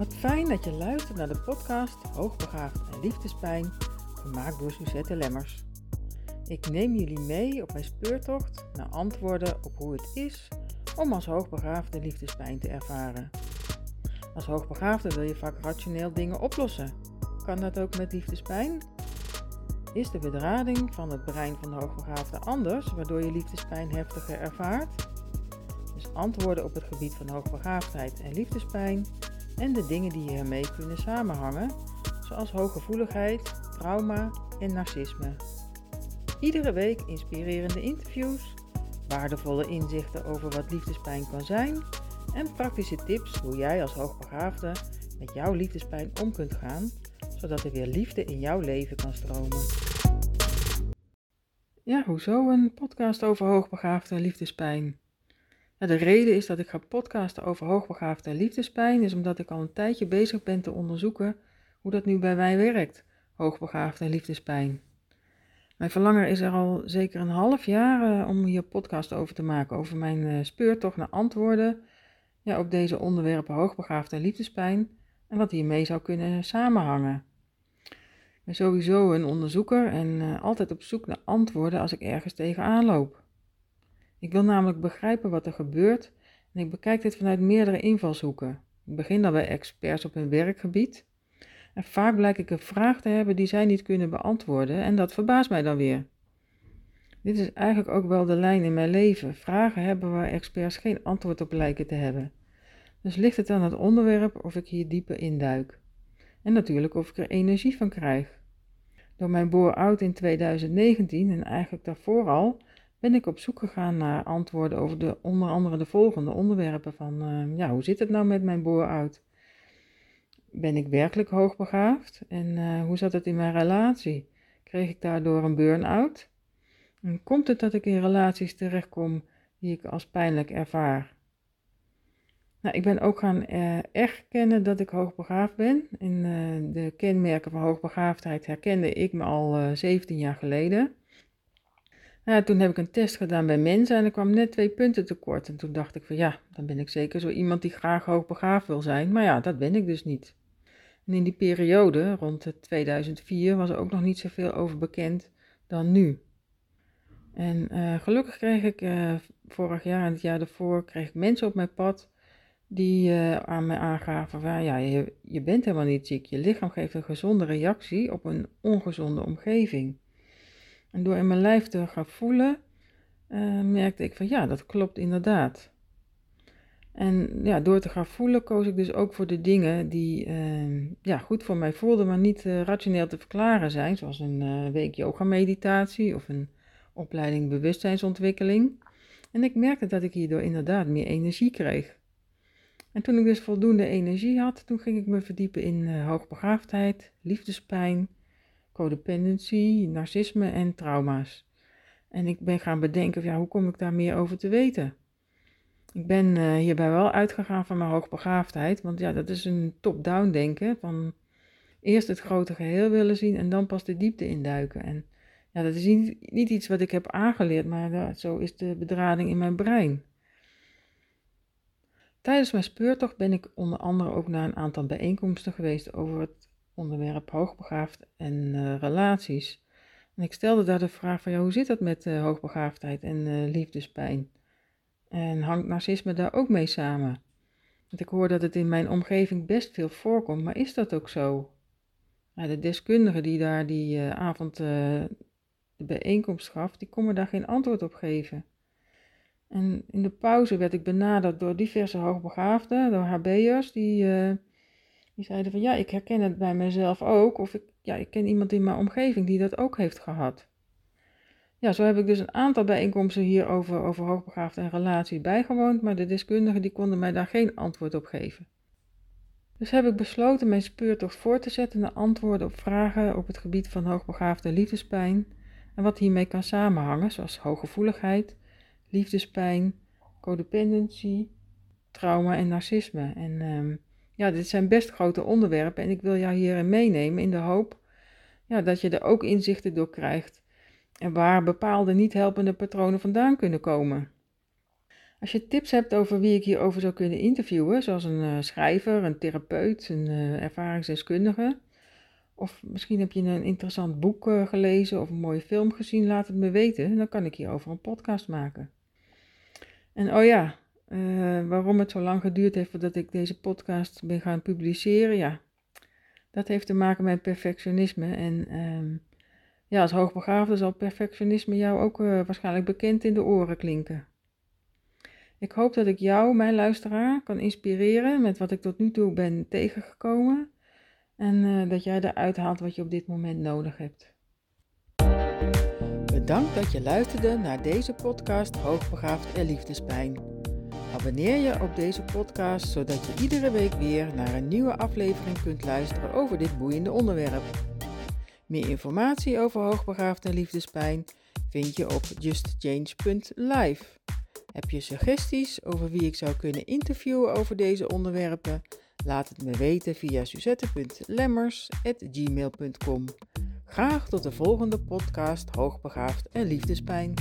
Wat fijn dat je luistert naar de podcast Hoogbegaafd en Liefdespijn, gemaakt door Suzette Lemmers. Ik neem jullie mee op mijn speurtocht naar antwoorden op hoe het is om als hoogbegaafde liefdespijn te ervaren. Als hoogbegaafde wil je vaak rationeel dingen oplossen. Kan dat ook met liefdespijn? Is de bedrading van het brein van de hoogbegaafde anders, waardoor je liefdespijn heftiger ervaart? Dus antwoorden op het gebied van hoogbegaafdheid en liefdespijn en de dingen die hiermee kunnen samenhangen, zoals hooggevoeligheid, trauma en narcisme. Iedere week inspirerende interviews, waardevolle inzichten over wat liefdespijn kan zijn en praktische tips hoe jij als hoogbegaafde met jouw liefdespijn om kunt gaan, zodat er weer liefde in jouw leven kan stromen. Ja, hoezo een podcast over hoogbegaafde liefdespijn? De reden is dat ik ga podcasten over hoogbegaafde en liefdespijn, is omdat ik al een tijdje bezig ben te onderzoeken hoe dat nu bij mij werkt, hoogbegaafde en liefdespijn. Mijn verlangen is er al zeker een half jaar uh, om hier podcast over te maken, over mijn uh, speurtocht naar antwoorden ja, op deze onderwerpen hoogbegaafde en liefdespijn en wat hiermee zou kunnen samenhangen. Ik ben sowieso een onderzoeker en uh, altijd op zoek naar antwoorden als ik ergens tegenaan loop. Ik wil namelijk begrijpen wat er gebeurt en ik bekijk dit vanuit meerdere invalshoeken. Ik begin dan bij experts op hun werkgebied. En vaak blijk ik een vraag te hebben die zij niet kunnen beantwoorden en dat verbaast mij dan weer. Dit is eigenlijk ook wel de lijn in mijn leven. Vragen hebben waar experts geen antwoord op lijken te hebben. Dus ligt het aan het onderwerp of ik hier dieper induik. En natuurlijk of ik er energie van krijg. Door mijn boor-out in 2019 en eigenlijk daarvoor al ben ik op zoek gegaan naar antwoorden over de, onder andere de volgende onderwerpen van, uh, ja, hoe zit het nou met mijn boor-out? Ben ik werkelijk hoogbegaafd? En uh, hoe zat het in mijn relatie? Kreeg ik daardoor een burn-out? Komt het dat ik in relaties terechtkom die ik als pijnlijk ervaar? Nou, ik ben ook gaan uh, erkennen dat ik hoogbegaafd ben. In de kenmerken van hoogbegaafdheid herkende ik me al 17 jaar geleden. Toen heb ik een test gedaan bij mensen en er kwam net twee punten tekort. En toen dacht ik van ja, dan ben ik zeker zo iemand die graag hoogbegaafd wil zijn. Maar ja, dat ben ik dus niet. En in die periode, rond 2004, was er ook nog niet zoveel over bekend dan nu. En uh, gelukkig kreeg ik uh, vorig jaar en het jaar daarvoor kreeg ik mensen op mijn pad die uh, aan mij aangaven van ja, je, je bent helemaal niet ziek. Je lichaam geeft een gezonde reactie op een ongezonde omgeving. En door in mijn lijf te gaan voelen, uh, merkte ik van ja, dat klopt inderdaad. En ja, door te gaan voelen koos ik dus ook voor de dingen die uh, ja, goed voor mij voelden, maar niet uh, rationeel te verklaren zijn. Zoals een week yoga meditatie of een opleiding bewustzijnsontwikkeling. En ik merkte dat ik hierdoor inderdaad meer energie kreeg. En toen ik dus voldoende energie had, toen ging ik me verdiepen in hoogbegaafdheid, liefdespijn, codependency, narcisme en trauma's. En ik ben gaan bedenken, ja, hoe kom ik daar meer over te weten? Ik ben uh, hierbij wel uitgegaan van mijn hoogbegaafdheid, want ja, dat is een top-down denken, van eerst het grote geheel willen zien en dan pas de diepte induiken. En ja, dat is niet, niet iets wat ik heb aangeleerd, maar zo is de bedrading in mijn brein. Tijdens mijn speurtocht ben ik onder andere ook naar een aantal bijeenkomsten geweest over het onderwerp hoogbegaafd en uh, relaties. En ik stelde daar de vraag van, ja, hoe zit dat met uh, hoogbegaafdheid en uh, liefdespijn? En hangt narcisme daar ook mee samen? Want ik hoor dat het in mijn omgeving best veel voorkomt, maar is dat ook zo? Ja, de deskundige die daar die avond de bijeenkomst gaf, die kon me daar geen antwoord op geven. En in de pauze werd ik benaderd door diverse hoogbegaafden, door HB'ers, die die zeiden van ja, ik herken het bij mezelf ook. Of ik, ja, ik ken iemand in mijn omgeving die dat ook heeft gehad. Ja, zo heb ik dus een aantal bijeenkomsten hier over, hoogbegaafde en relaties bijgewoond, maar de deskundigen die konden mij daar geen antwoord op geven. Dus heb ik besloten mijn speurtocht voor te zetten naar antwoorden op vragen op het gebied van hoogbegaafde liefdespijn en wat hiermee kan samenhangen, zoals hooggevoeligheid, liefdespijn, codependency, trauma en narcisme. En um, ja, dit zijn best grote onderwerpen en ik wil jou hierin meenemen in de hoop ja, dat je er ook inzichten door krijgt en waar bepaalde niet helpende patronen vandaan kunnen komen. Als je tips hebt over wie ik hierover zou kunnen interviewen, zoals een uh, schrijver, een therapeut, een uh, ervaringsdeskundige, of misschien heb je een interessant boek uh, gelezen of een mooie film gezien, laat het me weten. Dan kan ik hierover een podcast maken. En oh ja, waarom het zo lang geduurd heeft voordat ik deze podcast ben gaan publiceren, ja, dat heeft te maken met perfectionisme. En ehm, ja, als hoogbegaafde zal perfectionisme jou ook waarschijnlijk bekend in de oren klinken. Ik hoop dat ik jou, mijn luisteraar, kan inspireren met wat ik tot nu toe ben tegengekomen. En uh, dat jij eruit haalt wat je op dit moment nodig hebt. Bedankt dat je luisterde naar deze podcast Hoogbegaafd en Liefdespijn. Abonneer je op deze podcast zodat je iedere week weer naar een nieuwe aflevering kunt luisteren over dit boeiende onderwerp. Meer informatie over hoogbegaafd en liefdespijn vind je op justchange.live. Heb je suggesties over wie ik zou kunnen interviewen over deze onderwerpen? Laat het me weten via suzette.lemmers.gmail.com. Graag tot de volgende podcast Hoogbegaafd en Liefdespijn.